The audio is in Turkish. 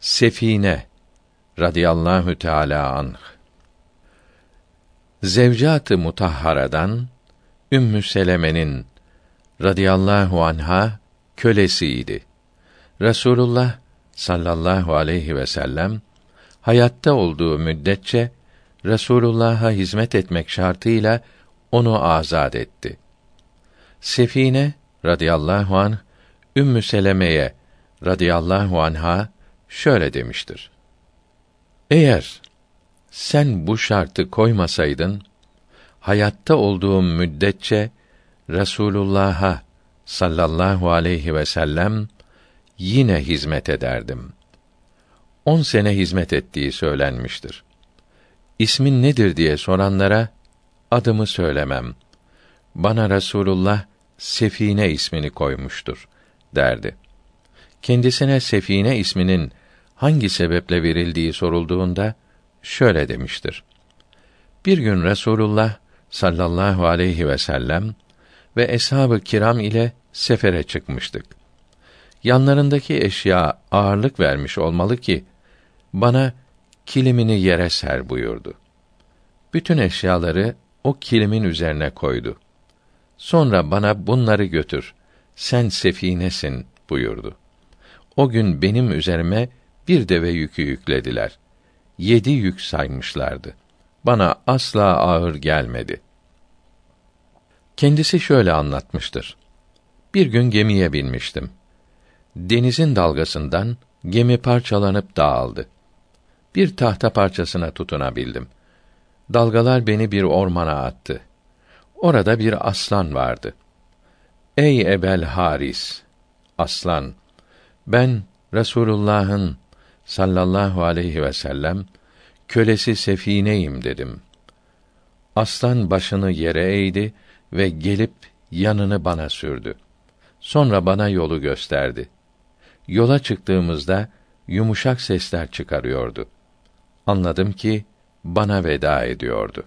Sefine radıyallahu teala anh Zevcat-ı Mutahhara'dan Ümmü Seleme'nin radıyallahu anha kölesiydi. Resulullah sallallahu aleyhi ve sellem hayatta olduğu müddetçe Resulullah'a hizmet etmek şartıyla onu azad etti. Sefine radıyallahu anh Ümmü Seleme'ye radıyallahu anha şöyle demiştir. Eğer sen bu şartı koymasaydın hayatta olduğum müddetçe Resulullah'a sallallahu aleyhi ve sellem yine hizmet ederdim. On sene hizmet ettiği söylenmiştir. İsmin nedir diye soranlara adımı söylemem. Bana Resulullah Sefine ismini koymuştur derdi. Kendisine Sefine isminin hangi sebeple verildiği sorulduğunda şöyle demiştir. Bir gün Resulullah sallallahu aleyhi ve sellem ve eshab-ı kiram ile sefere çıkmıştık. Yanlarındaki eşya ağırlık vermiş olmalı ki bana kilimini yere ser buyurdu. Bütün eşyaları o kilimin üzerine koydu. Sonra bana bunları götür. Sen sefinesin buyurdu. O gün benim üzerime bir deve yükü yüklediler. Yedi yük saymışlardı. Bana asla ağır gelmedi. Kendisi şöyle anlatmıştır. Bir gün gemiye binmiştim. Denizin dalgasından gemi parçalanıp dağıldı. Bir tahta parçasına tutunabildim. Dalgalar beni bir ormana attı. Orada bir aslan vardı. Ey Ebel Haris, aslan, ben Resulullah'ın sallallahu aleyhi ve sellem kölesi Sefineyim dedim. Aslan başını yere eğdi ve gelip yanını bana sürdü. Sonra bana yolu gösterdi. Yola çıktığımızda yumuşak sesler çıkarıyordu. Anladım ki bana veda ediyordu.